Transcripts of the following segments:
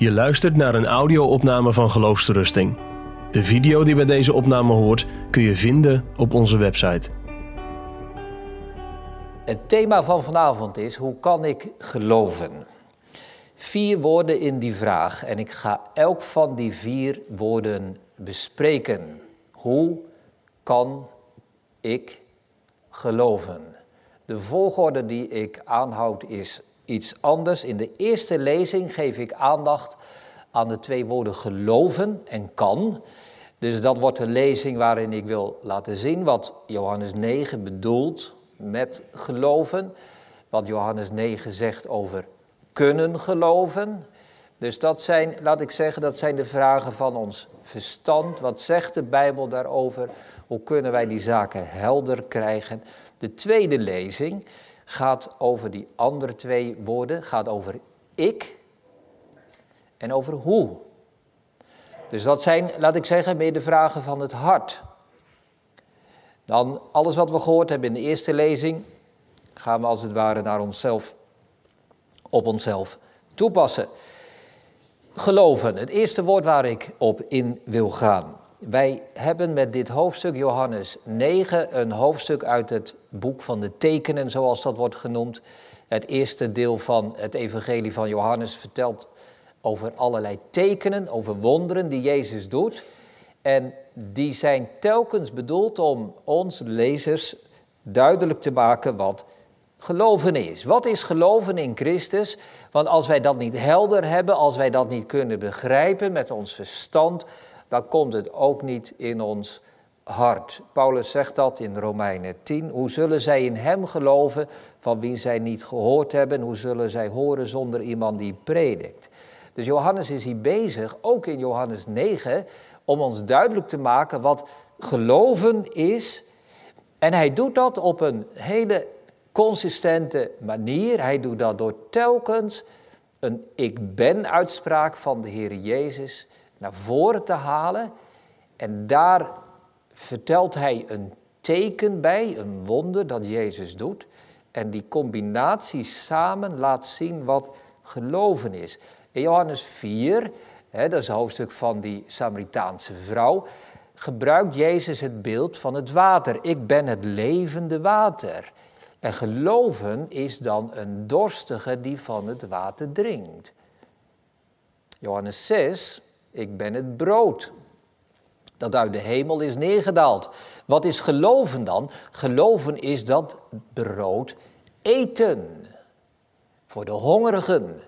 Je luistert naar een audio-opname van Geloofsterusting. De video die bij deze opname hoort kun je vinden op onze website. Het thema van vanavond is: hoe kan ik geloven? Vier woorden in die vraag en ik ga elk van die vier woorden bespreken. Hoe kan ik geloven? De volgorde die ik aanhoud is iets anders. In de eerste lezing geef ik aandacht aan de twee woorden geloven en kan. Dus dat wordt een lezing waarin ik wil laten zien wat Johannes 9 bedoelt met geloven. Wat Johannes 9 zegt over kunnen geloven. Dus dat zijn, laat ik zeggen, dat zijn de vragen van ons verstand. Wat zegt de Bijbel daarover? Hoe kunnen wij die zaken helder krijgen? De tweede lezing gaat over die andere twee woorden, gaat over ik en over hoe. Dus dat zijn, laat ik zeggen, meer de vragen van het hart. Dan alles wat we gehoord hebben in de eerste lezing, gaan we als het ware naar onszelf, op onszelf toepassen. Geloven, het eerste woord waar ik op in wil gaan. Wij hebben met dit hoofdstuk, Johannes 9, een hoofdstuk uit het boek van de tekenen, zoals dat wordt genoemd. Het eerste deel van het evangelie van Johannes vertelt over allerlei tekenen, over wonderen die Jezus doet. En die zijn telkens bedoeld om ons lezers duidelijk te maken wat geloven is. Wat is geloven in Christus? Want als wij dat niet helder hebben, als wij dat niet kunnen begrijpen met ons verstand, dan komt het ook niet in ons hart. Paulus zegt dat in Romeinen 10. Hoe zullen zij in hem geloven van wie zij niet gehoord hebben? Hoe zullen zij horen zonder iemand die predikt? Dus Johannes is hier bezig, ook in Johannes 9, om ons duidelijk te maken wat geloven is. En hij doet dat op een hele consistente manier. Hij doet dat door telkens een ik ben uitspraak van de Heer Jezus naar voren te halen. En daar vertelt hij een teken bij, een wonder dat Jezus doet. En die combinatie samen laat zien wat geloven is. In Johannes 4, hè, dat is het hoofdstuk van die Samaritaanse vrouw, gebruikt Jezus het beeld van het water. Ik ben het levende water. En geloven is dan een dorstige die van het water drinkt. Johannes 6, ik ben het brood dat uit de hemel is neergedaald. Wat is geloven dan? Geloven is dat brood eten. Voor de hongerigen.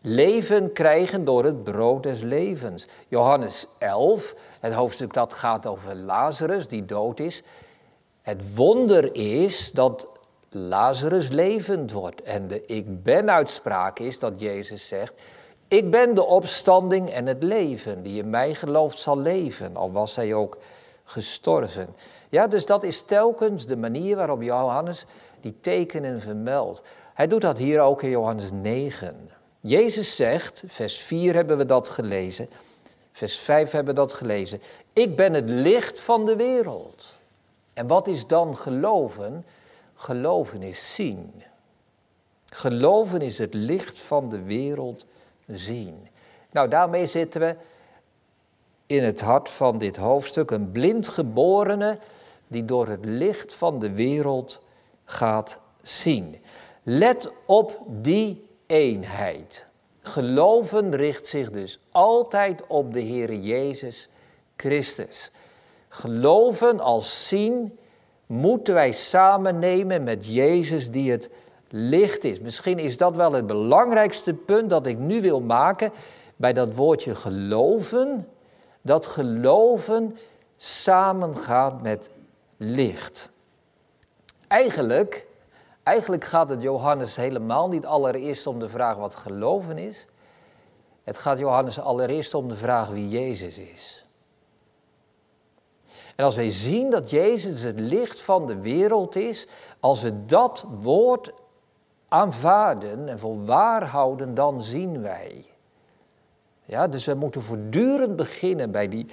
Leven krijgen door het brood des levens. Johannes 11, het hoofdstuk dat gaat over Lazarus die dood is. Het wonder is dat Lazarus levend wordt. En de ik ben uitspraak is dat Jezus zegt, ik ben de opstanding en het leven. Die in mij gelooft zal leven, al was hij ook gestorven. Ja, dus dat is telkens de manier waarop Johannes die tekenen vermeldt. Hij doet dat hier ook in Johannes 9. Jezus zegt, vers 4 hebben we dat gelezen, vers 5 hebben we dat gelezen. Ik ben het licht van de wereld. En wat is dan geloven? Geloven is zien. Geloven is het licht van de wereld zien. Nou, daarmee zitten we in het hart van dit hoofdstuk. Een blindgeborene die door het licht van de wereld gaat zien. Let op die eenheid. Geloven richt zich dus altijd op de Heer Jezus Christus. Geloven als zien moeten wij samen nemen met Jezus die het licht is. Misschien is dat wel het belangrijkste punt dat ik nu wil maken bij dat woordje geloven. Dat geloven samengaat met licht. Eigenlijk, eigenlijk gaat het Johannes helemaal niet allereerst om de vraag wat geloven is. Het gaat Johannes allereerst om de vraag wie Jezus is. En als wij zien dat Jezus het licht van de wereld is, als we dat woord aanvaarden en voor waar houden, dan zien wij. Ja, dus we moeten voortdurend beginnen bij die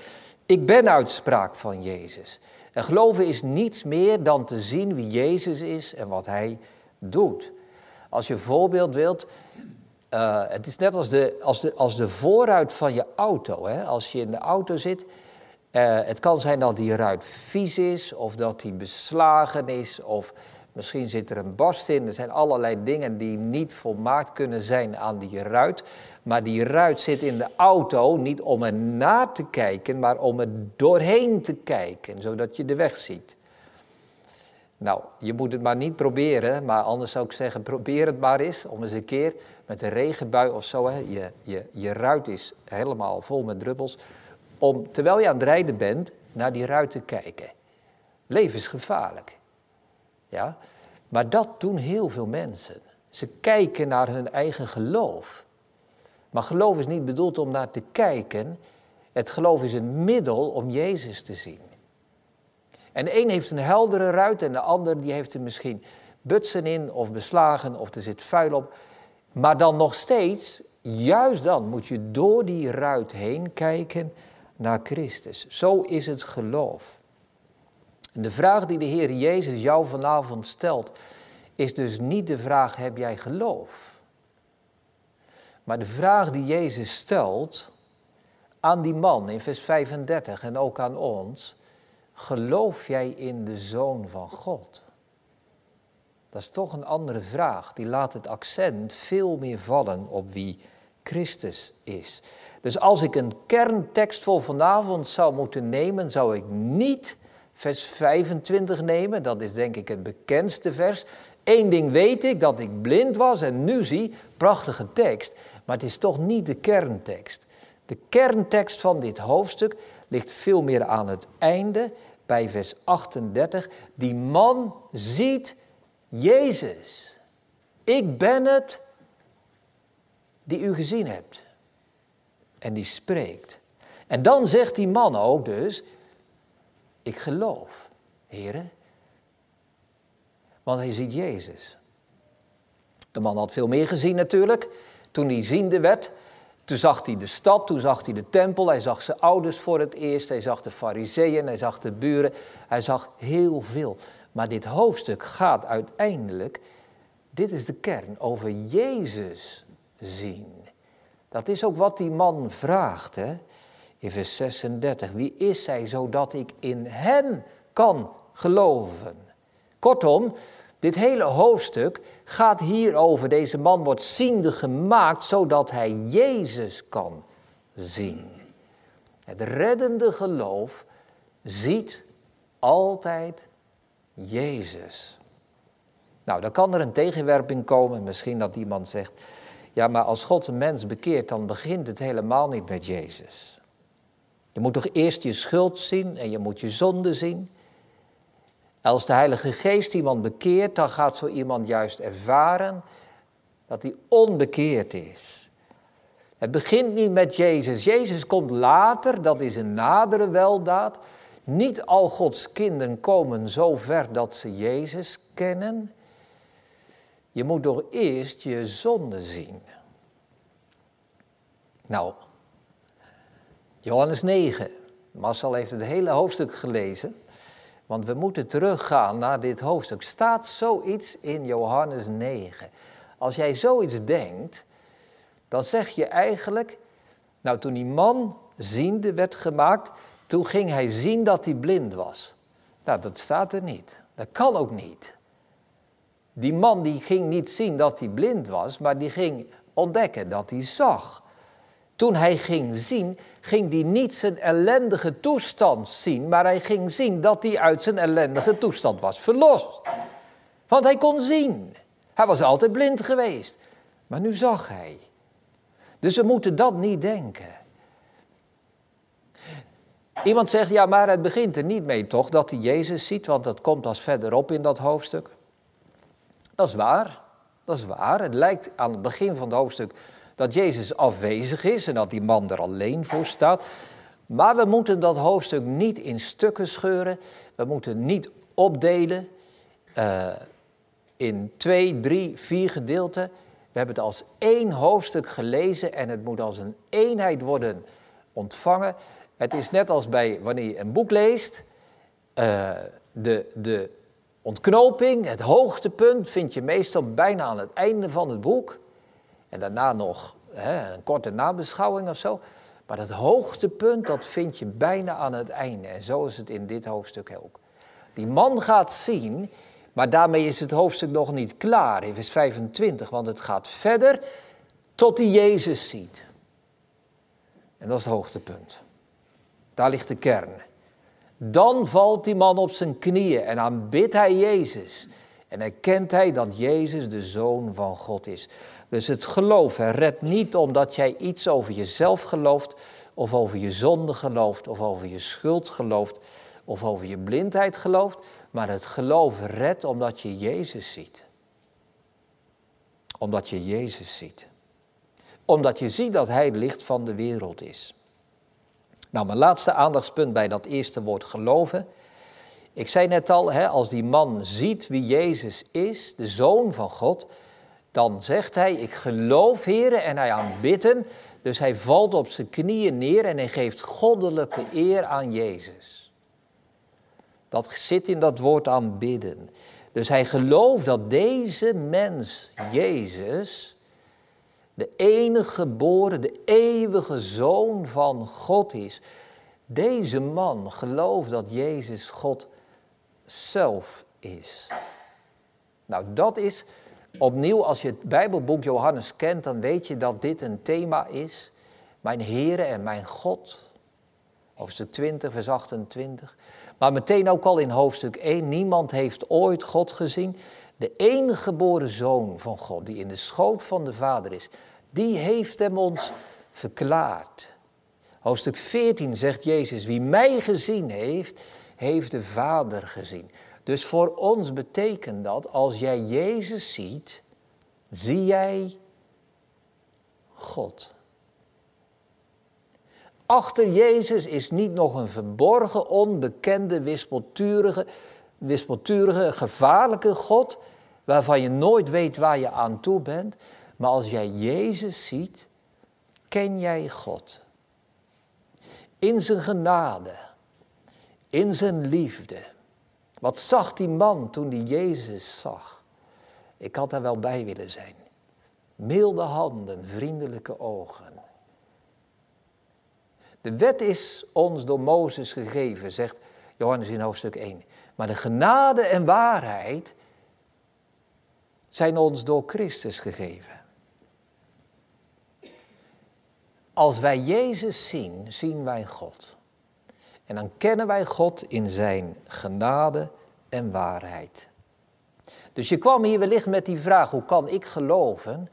ik ben uitspraak van Jezus. En geloven is niets meer dan te zien wie Jezus is en wat Hij doet. Als je voorbeeld wilt, eh, het is net als de, als de, als de voorruit van je auto. Hè? Als je in de auto zit, uh, het kan zijn dat die ruit vies is, of dat die beslagen is, of misschien zit er een barst in. Er zijn allerlei dingen die niet volmaakt kunnen zijn aan die ruit. Maar die ruit zit in de auto niet om er naar te kijken, maar om er doorheen te kijken, zodat je de weg ziet. Nou, je moet het maar niet proberen, maar anders zou ik zeggen, probeer het maar eens om eens een keer met een regenbui of zo, hè, je, je, je ruit is helemaal vol met druppels, om terwijl je aan het rijden bent, naar die ruit te kijken. Levensgevaarlijk. Ja? Maar dat doen heel veel mensen. Ze kijken naar hun eigen geloof. Maar geloof is niet bedoeld om naar te kijken. Het geloof is een middel om Jezus te zien. En de een heeft een heldere ruit en de ander die heeft er misschien butsen in of beslagen of er zit vuil op. Maar dan nog steeds, juist dan moet je door die ruit heen kijken naar Christus. Zo is het geloof. En de vraag die de Heer Jezus jou vanavond stelt, is dus niet de vraag: heb jij geloof? Maar de vraag die Jezus stelt aan die man in vers 35 en ook aan ons: geloof jij in de Zoon van God? Dat is toch een andere vraag. Die laat het accent veel meer vallen op wie Christus is. Dus als ik een kerntekst voor vanavond zou moeten nemen, zou ik niet vers 25 nemen. Dat is denk ik het bekendste vers. Eén ding weet ik, dat ik blind was en nu zie, prachtige tekst. Maar het is toch niet de kerntekst. De kerntekst van dit hoofdstuk ligt veel meer aan het einde, bij vers 38. Die man ziet Jezus. Ik ben het die u gezien hebt. En die spreekt. En dan zegt die man ook dus, ik geloof, heren. Want hij ziet Jezus. De man had veel meer gezien natuurlijk. Toen hij ziende werd, toen zag hij de stad, toen zag hij de tempel, hij zag zijn ouders voor het eerst, hij zag de fariseeën, hij zag de buren, hij zag heel veel. Maar dit hoofdstuk gaat uiteindelijk, dit is de kern, over Jezus zien. Dat is ook wat die man vraagt, hè? In vers 36. Wie is hij zodat ik in hem kan geloven? Kortom, dit hele hoofdstuk gaat hierover. Deze man wordt ziende gemaakt zodat hij Jezus kan zien. Het reddende geloof ziet altijd Jezus. Nou, dan kan er een tegenwerping komen. Misschien dat iemand zegt: Ja, maar als God een mens bekeert, dan begint het helemaal niet met Jezus. Je moet toch eerst je schuld zien en je moet je zonde zien. Als de Heilige Geest iemand bekeert, dan gaat zo iemand juist ervaren dat hij onbekeerd is. Het begint niet met Jezus. Jezus komt later, dat is een nadere weldaad. Niet al Gods kinderen komen zo ver dat ze Jezus kennen. Je moet toch eerst je zonde zien. Nou, Johannes 9. Marcel heeft het hele hoofdstuk gelezen. Want we moeten teruggaan naar dit hoofdstuk. Staat zoiets in Johannes 9? Als jij zoiets denkt, dan zeg je eigenlijk, nou toen die man ziende werd gemaakt, toen ging hij zien dat hij blind was. Nou, dat staat er niet. Dat kan ook niet. Die man die ging niet zien dat hij blind was, maar die ging ontdekken dat hij zag. Toen hij ging zien, ging hij niet zijn ellendige toestand zien, maar hij ging zien dat hij uit zijn ellendige toestand was verlost. Want hij kon zien. Hij was altijd blind geweest, maar nu zag hij. Dus we moeten dat niet denken. Iemand zegt, ja, maar het begint er niet mee toch, dat hij Jezus ziet, want dat komt als verderop in dat hoofdstuk. Dat is waar, dat is waar. Het lijkt aan het begin van het hoofdstuk dat Jezus afwezig is en dat die man er alleen voor staat. Maar we moeten dat hoofdstuk niet in stukken scheuren. We moeten niet opdelen uh, in twee, drie, vier gedeelten. We hebben het als één hoofdstuk gelezen en het moet als een eenheid worden ontvangen. Het is net als bij wanneer je een boek leest. Uh, de, de ontknoping, het hoogtepunt vind je meestal bijna aan het einde van het boek. En daarna nog hè, een korte nabeschouwing of zo. Maar het hoogtepunt, dat vind je bijna aan het einde. En zo is het in dit hoofdstuk ook. Die man gaat zien, maar daarmee is het hoofdstuk nog niet klaar in vers 25. Want het gaat verder tot hij Jezus ziet. En dat is het hoogtepunt. Daar ligt de kern. Dan valt die man op zijn knieën en aanbidt hij Jezus. En erkent hij dat Jezus de Zoon van God is. Dus het geloof redt niet omdat jij iets over jezelf gelooft, of over je zonde gelooft, of over je schuld gelooft, of over je blindheid gelooft. Maar het geloof redt omdat je Jezus ziet. Omdat je Jezus ziet. Omdat je ziet dat Hij het licht van de wereld is. Nou, mijn laatste aandachtspunt bij dat eerste woord geloven. Ik zei net al, hè, als die man ziet wie Jezus is, de Zoon van God, dan zegt hij, ik geloof Heer en hij aanbidt hem. Dus hij valt op zijn knieën neer en hij geeft goddelijke eer aan Jezus. Dat zit in dat woord aanbidden. Dus hij gelooft dat deze mens, Jezus, de enige geboren, de eeuwige zoon van God is. Deze man gelooft dat Jezus God zelf is. Nou, dat is opnieuw, als je het Bijbelboek Johannes kent, dan weet je dat dit een thema is. Mijn Heere en mijn God. Hoofdstuk 20, vers 28. Maar meteen ook al in hoofdstuk 1, niemand heeft ooit God gezien. De enige geboren zoon van God, die in de schoot van de Vader is, die heeft hem ons verklaard. Hoofdstuk 14 zegt Jezus, wie mij gezien heeft, heeft de Vader gezien. Dus voor ons betekent dat, als jij Jezus ziet, zie jij God. Achter Jezus is niet nog een verborgen, onbekende, wispelturige, wispelturige, gevaarlijke God, waarvan je nooit weet waar je aan toe bent. Maar als jij Jezus ziet, ken jij God. In zijn genade, in zijn liefde. Wat zag die man toen hij Jezus zag? Ik had daar wel bij willen zijn. Milde handen, vriendelijke ogen. De wet is ons door Mozes gegeven, zegt Johannes in hoofdstuk 1. Maar de genade en waarheid zijn ons door Christus gegeven. Als wij Jezus zien, zien wij God. En dan kennen wij God in zijn genade en waarheid. Dus je kwam hier wellicht met die vraag, hoe kan ik geloven?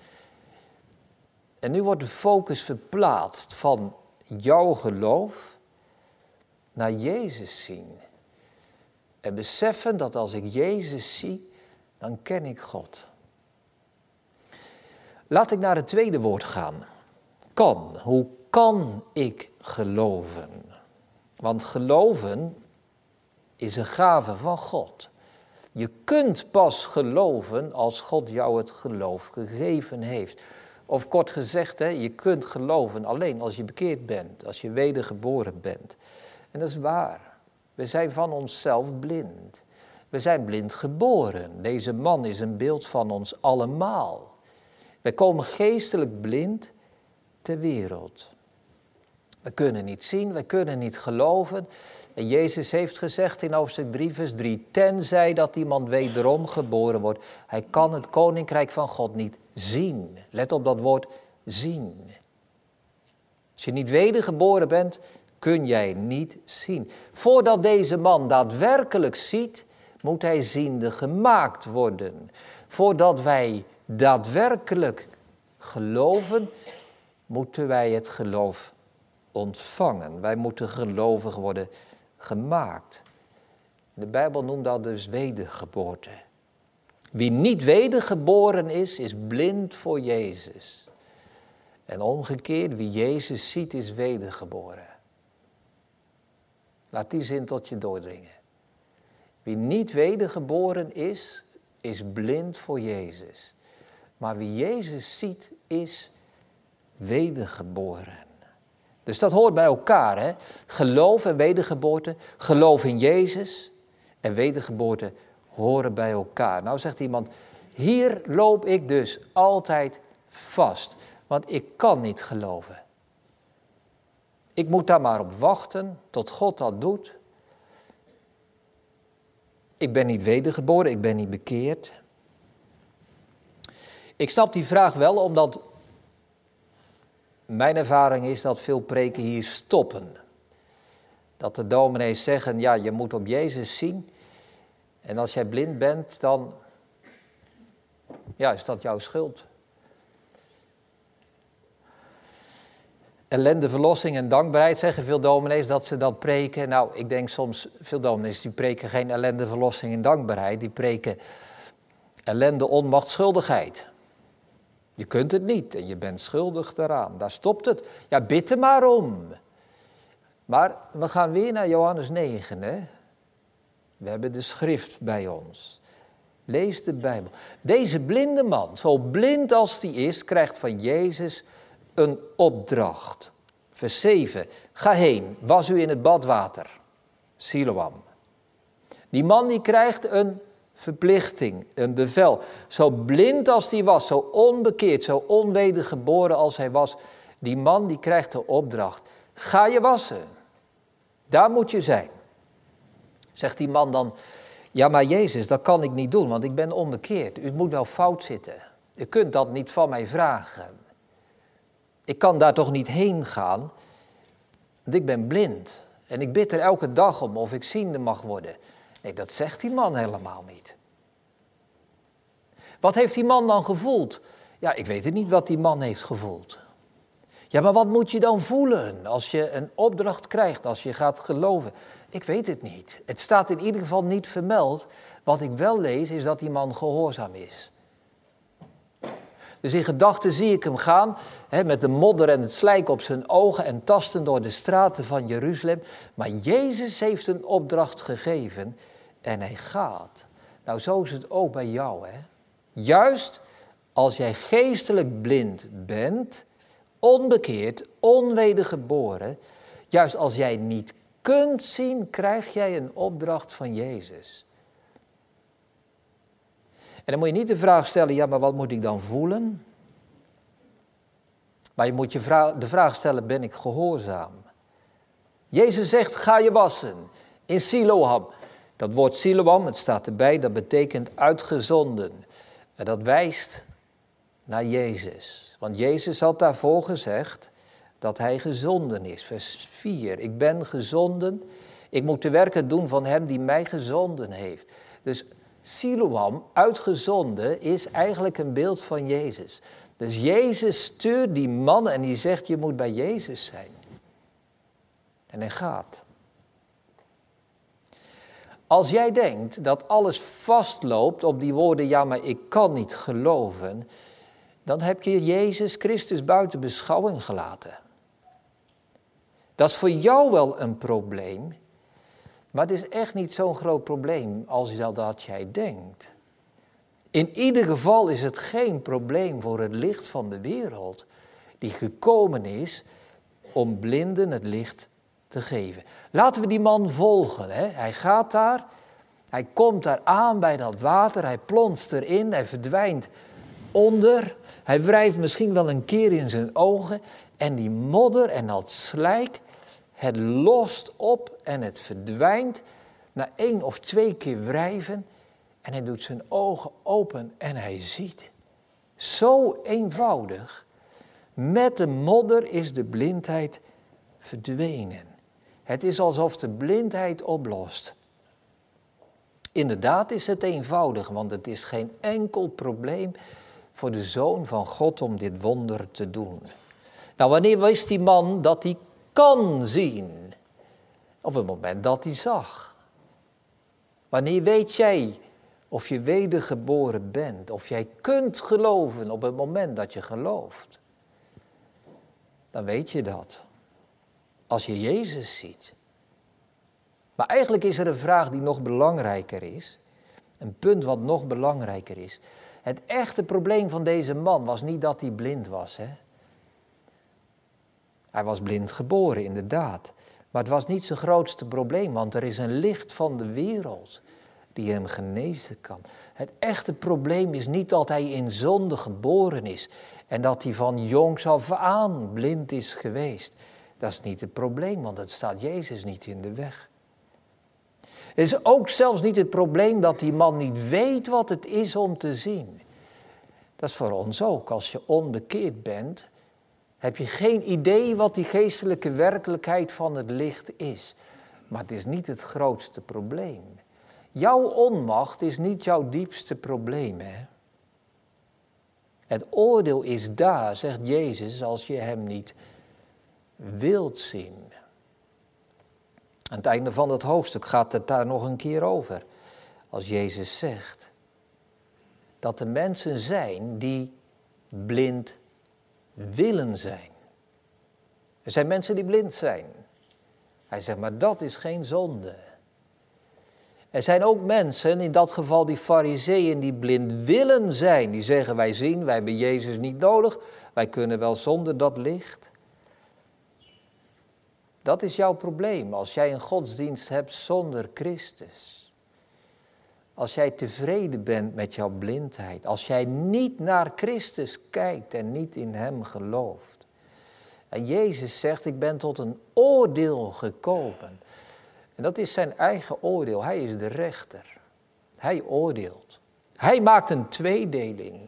En nu wordt de focus verplaatst van jouw geloof naar Jezus zien. En beseffen dat als ik Jezus zie, dan ken ik God. Laat ik naar het tweede woord gaan. Kan. Hoe kan ik geloven? Want geloven is een gave van God. Je kunt pas geloven als God jou het geloof gegeven heeft. Of kort gezegd, je kunt geloven alleen als je bekeerd bent, als je wedergeboren bent. En dat is waar. We zijn van onszelf blind. We zijn blind geboren. Deze man is een beeld van ons allemaal. Wij komen geestelijk blind ter wereld. We kunnen niet zien, we kunnen niet geloven. En Jezus heeft gezegd in hoofdstuk 3, vers 3, tenzij dat iemand wederom geboren wordt, hij kan het koninkrijk van God niet zien. Let op dat woord zien. Als je niet wedergeboren bent, kun jij niet zien. Voordat deze man daadwerkelijk ziet, moet hij ziende gemaakt worden. Voordat wij daadwerkelijk geloven, moeten wij het geloof ontvangen. Wij moeten gelovig worden gemaakt. De Bijbel noemt dat dus wedergeboorte. Wie niet wedergeboren is, is blind voor Jezus. En omgekeerd, wie Jezus ziet, is wedergeboren. Laat die zin tot je doordringen. Wie niet wedergeboren is, is blind voor Jezus. Maar wie Jezus ziet, is wedergeboren. Dus dat hoort bij elkaar. Hè? Geloof en wedergeboorte, geloof in Jezus en wedergeboorte horen bij elkaar. Nou zegt iemand, hier loop ik dus altijd vast, want ik kan niet geloven. Ik moet daar maar op wachten tot God dat doet. Ik ben niet wedergeboren, ik ben niet bekeerd. Ik snap die vraag wel, omdat mijn ervaring is dat veel preken hier stoppen. Dat de dominees zeggen, ja, je moet op Jezus zien. En als jij blind bent, dan ja, is dat jouw schuld. Ellende, verlossing en dankbaarheid zeggen veel dominees dat ze dat preken. Nou, ik denk soms, veel dominees die preken geen ellende, verlossing en dankbaarheid. Die preken ellende, onmacht, schuldigheid. Je kunt het niet en je bent schuldig daaraan. Daar stopt het. Ja, bid er maar om. Maar we gaan weer naar Johannes 9. Hè? We hebben de schrift bij ons. Lees de Bijbel. Deze blinde man, zo blind als die is, krijgt van Jezus een opdracht. Vers 7. Ga heen, was u in het badwater. Siloam. Die man die krijgt een verplichting, een bevel. Zo blind als die was, zo onbekeerd, zo onwedergeboren als hij was. Die man die krijgt de opdracht. Ga je wassen. Daar moet je zijn. Zegt die man dan, ja maar Jezus, dat kan ik niet doen, want ik ben onbekeerd. U moet wel fout zitten. U kunt dat niet van mij vragen. Ik kan daar toch niet heen gaan, want ik ben blind. En ik bid er elke dag om of ik ziende mag worden. Nee, dat zegt die man helemaal niet. Wat heeft die man dan gevoeld? Ja, ik weet het niet wat die man heeft gevoeld. Ja, maar wat moet je dan voelen als je een opdracht krijgt, als je gaat geloven? Ik weet het niet. Het staat in ieder geval niet vermeld. Wat ik wel lees is dat die man gehoorzaam is. Dus in gedachten zie ik hem gaan hè, met de modder en het slijk op zijn ogen en tasten door de straten van Jeruzalem. Maar Jezus heeft een opdracht gegeven en hij gaat. Nou, zo is het ook bij jou. Hè? Juist als jij geestelijk blind bent, onbekeerd, onwedergeboren, juist als jij niet kunt zien, krijg jij een opdracht van Jezus. En dan moet je niet de vraag stellen, ja, maar wat moet ik dan voelen? Maar je moet je de vraag stellen, ben ik gehoorzaam? Jezus zegt, ga je wassen in Siloam. Dat woord Siloam, het staat erbij, dat betekent uitgezonden. En dat wijst naar Jezus. Want Jezus had daarvoor gezegd dat hij gezonden is. Vers 4. Ik ben gezonden. Ik moet de werken doen van hem die mij gezonden heeft. Dus Siloam, uitgezonden, is eigenlijk een beeld van Jezus. Dus Jezus stuurt die man en die zegt: Je moet bij Jezus zijn. En hij gaat. Als jij denkt dat alles vastloopt op die woorden: Ja, maar ik kan niet geloven. Dan heb je Jezus Christus buiten beschouwing gelaten. Dat is voor jou wel een probleem. Maar het is echt niet zo'n groot probleem als dat jij denkt. In ieder geval is het geen probleem voor het licht van de wereld, die gekomen is om blinden het licht te geven. Laten we die man volgen. Hè? Hij gaat daar, hij komt daar aan bij dat water, hij plonst erin, hij verdwijnt onder. Hij wrijft misschien wel een keer in zijn ogen en die modder en dat slijk, het lost op en het verdwijnt na één of twee keer wrijven. En hij doet zijn ogen open en hij ziet. Zo eenvoudig. Met de modder is de blindheid verdwenen. Het is alsof de blindheid oplost. Inderdaad is het eenvoudig, want het is geen enkel probleem voor de zoon van God om dit wonder te doen. Nou, wanneer wist die man dat hij kan zien. Op het moment dat hij zag. Wanneer weet jij of je wedergeboren bent, of jij kunt geloven op het moment dat je gelooft? Dan weet je dat. Als je Jezus ziet. Maar eigenlijk is er een vraag die nog belangrijker is. Een punt wat nog belangrijker is. Het echte probleem van deze man was niet dat hij blind was. Hè? Hij was blind geboren, inderdaad. Maar het was niet zijn grootste probleem, want er is een licht van de wereld die hem genezen kan. Het echte probleem is niet dat hij in zonde geboren is en dat hij van jongs af aan blind is geweest. Dat is niet het probleem, want het staat Jezus niet in de weg. Het is ook zelfs niet het probleem dat die man niet weet wat het is om te zien. Dat is voor ons ook. Als je onbekeerd bent, heb je geen idee wat die geestelijke werkelijkheid van het licht is. Maar het is niet het grootste probleem. Jouw onmacht is niet jouw diepste probleem. Hè? Het oordeel is daar, zegt Jezus, als je hem niet wilt zien. Aan het einde van het hoofdstuk gaat het daar nog een keer over. Als Jezus zegt dat er mensen zijn die blind willen zijn. Er zijn mensen die blind zijn. Hij zegt, maar dat is geen zonde. Er zijn ook mensen, in dat geval die fariseeën, die blind willen zijn. Die zeggen, wij zien, wij hebben Jezus niet nodig. Wij kunnen wel zonder dat licht. Dat is jouw probleem als jij een godsdienst hebt zonder Christus. Als jij tevreden bent met jouw blindheid. Als jij niet naar Christus kijkt en niet in Hem gelooft. En Jezus zegt, ik ben tot een oordeel gekomen. En dat is zijn eigen oordeel. Hij is de rechter. Hij oordeelt. Hij maakt een tweedeling.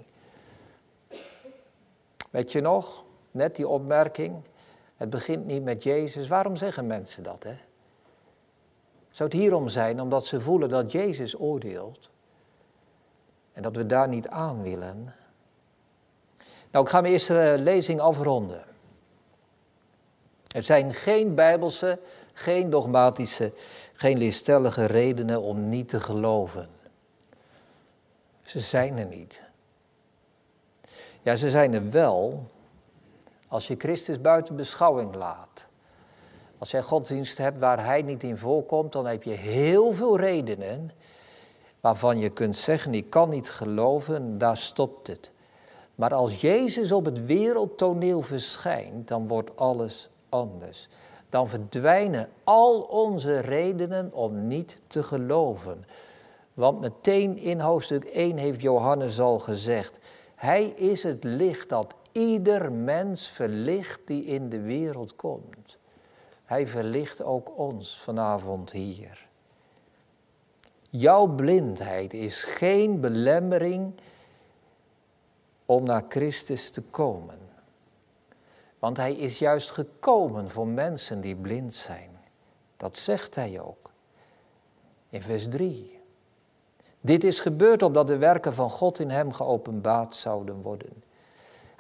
Weet je nog, net die opmerking, het begint niet met Jezus. Waarom zeggen mensen dat? Hè? Zou het hierom zijn omdat ze voelen dat Jezus oordeelt en dat we daar niet aan willen? Nou, ik ga mijn eerste lezing afronden. Er zijn geen bijbelse, geen dogmatische, geen leerstellige redenen om niet te geloven. Ze zijn er niet. Ja, ze zijn er wel als je Christus buiten beschouwing laat. Als jij godsdienst hebt waar Hij niet in voorkomt, dan heb je heel veel redenen waarvan je kunt zeggen, ik kan niet geloven, daar stopt het. Maar als Jezus op het wereldtoneel verschijnt, dan wordt alles anders. Dan verdwijnen al onze redenen om niet te geloven. Want meteen in hoofdstuk 1 heeft Johannes al gezegd, Hij is het licht dat ieder mens verlicht die in de wereld komt. Hij verlicht ook ons vanavond hier. Jouw blindheid is geen belemmering om naar Christus te komen. Want hij is juist gekomen voor mensen die blind zijn. Dat zegt hij ook. In vers 3. Dit is gebeurd opdat de werken van God in hem geopenbaard zouden worden.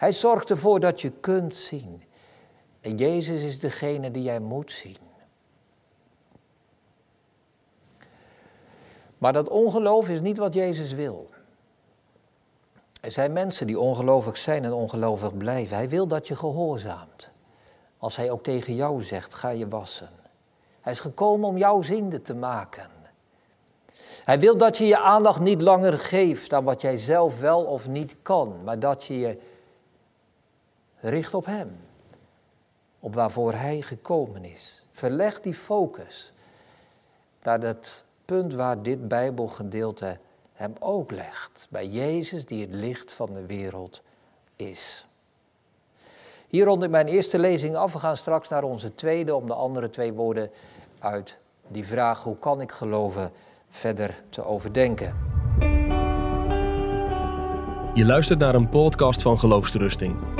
Hij zorgt ervoor dat je kunt zien. En Jezus is degene die jij moet zien. Maar dat ongeloof is niet wat Jezus wil. Er zijn mensen die ongelovig zijn en ongelovig blijven. Hij wil dat je gehoorzaamt. Als hij ook tegen jou zegt, ga je wassen. Hij is gekomen om jouw ziende te maken. Hij wil dat je je aandacht niet langer geeft aan wat jij zelf wel of niet kan, maar dat je je richt op Hem. Op waarvoor Hij gekomen is. Verleg die focus naar het punt waar dit Bijbelgedeelte hem ook legt. Bij Jezus die het licht van de wereld is. Hier rond ik mijn eerste lezing af. We gaan straks naar onze tweede om de andere twee woorden uit die vraag hoe kan ik geloven verder te overdenken. Je luistert naar een podcast van Geloofsterusting.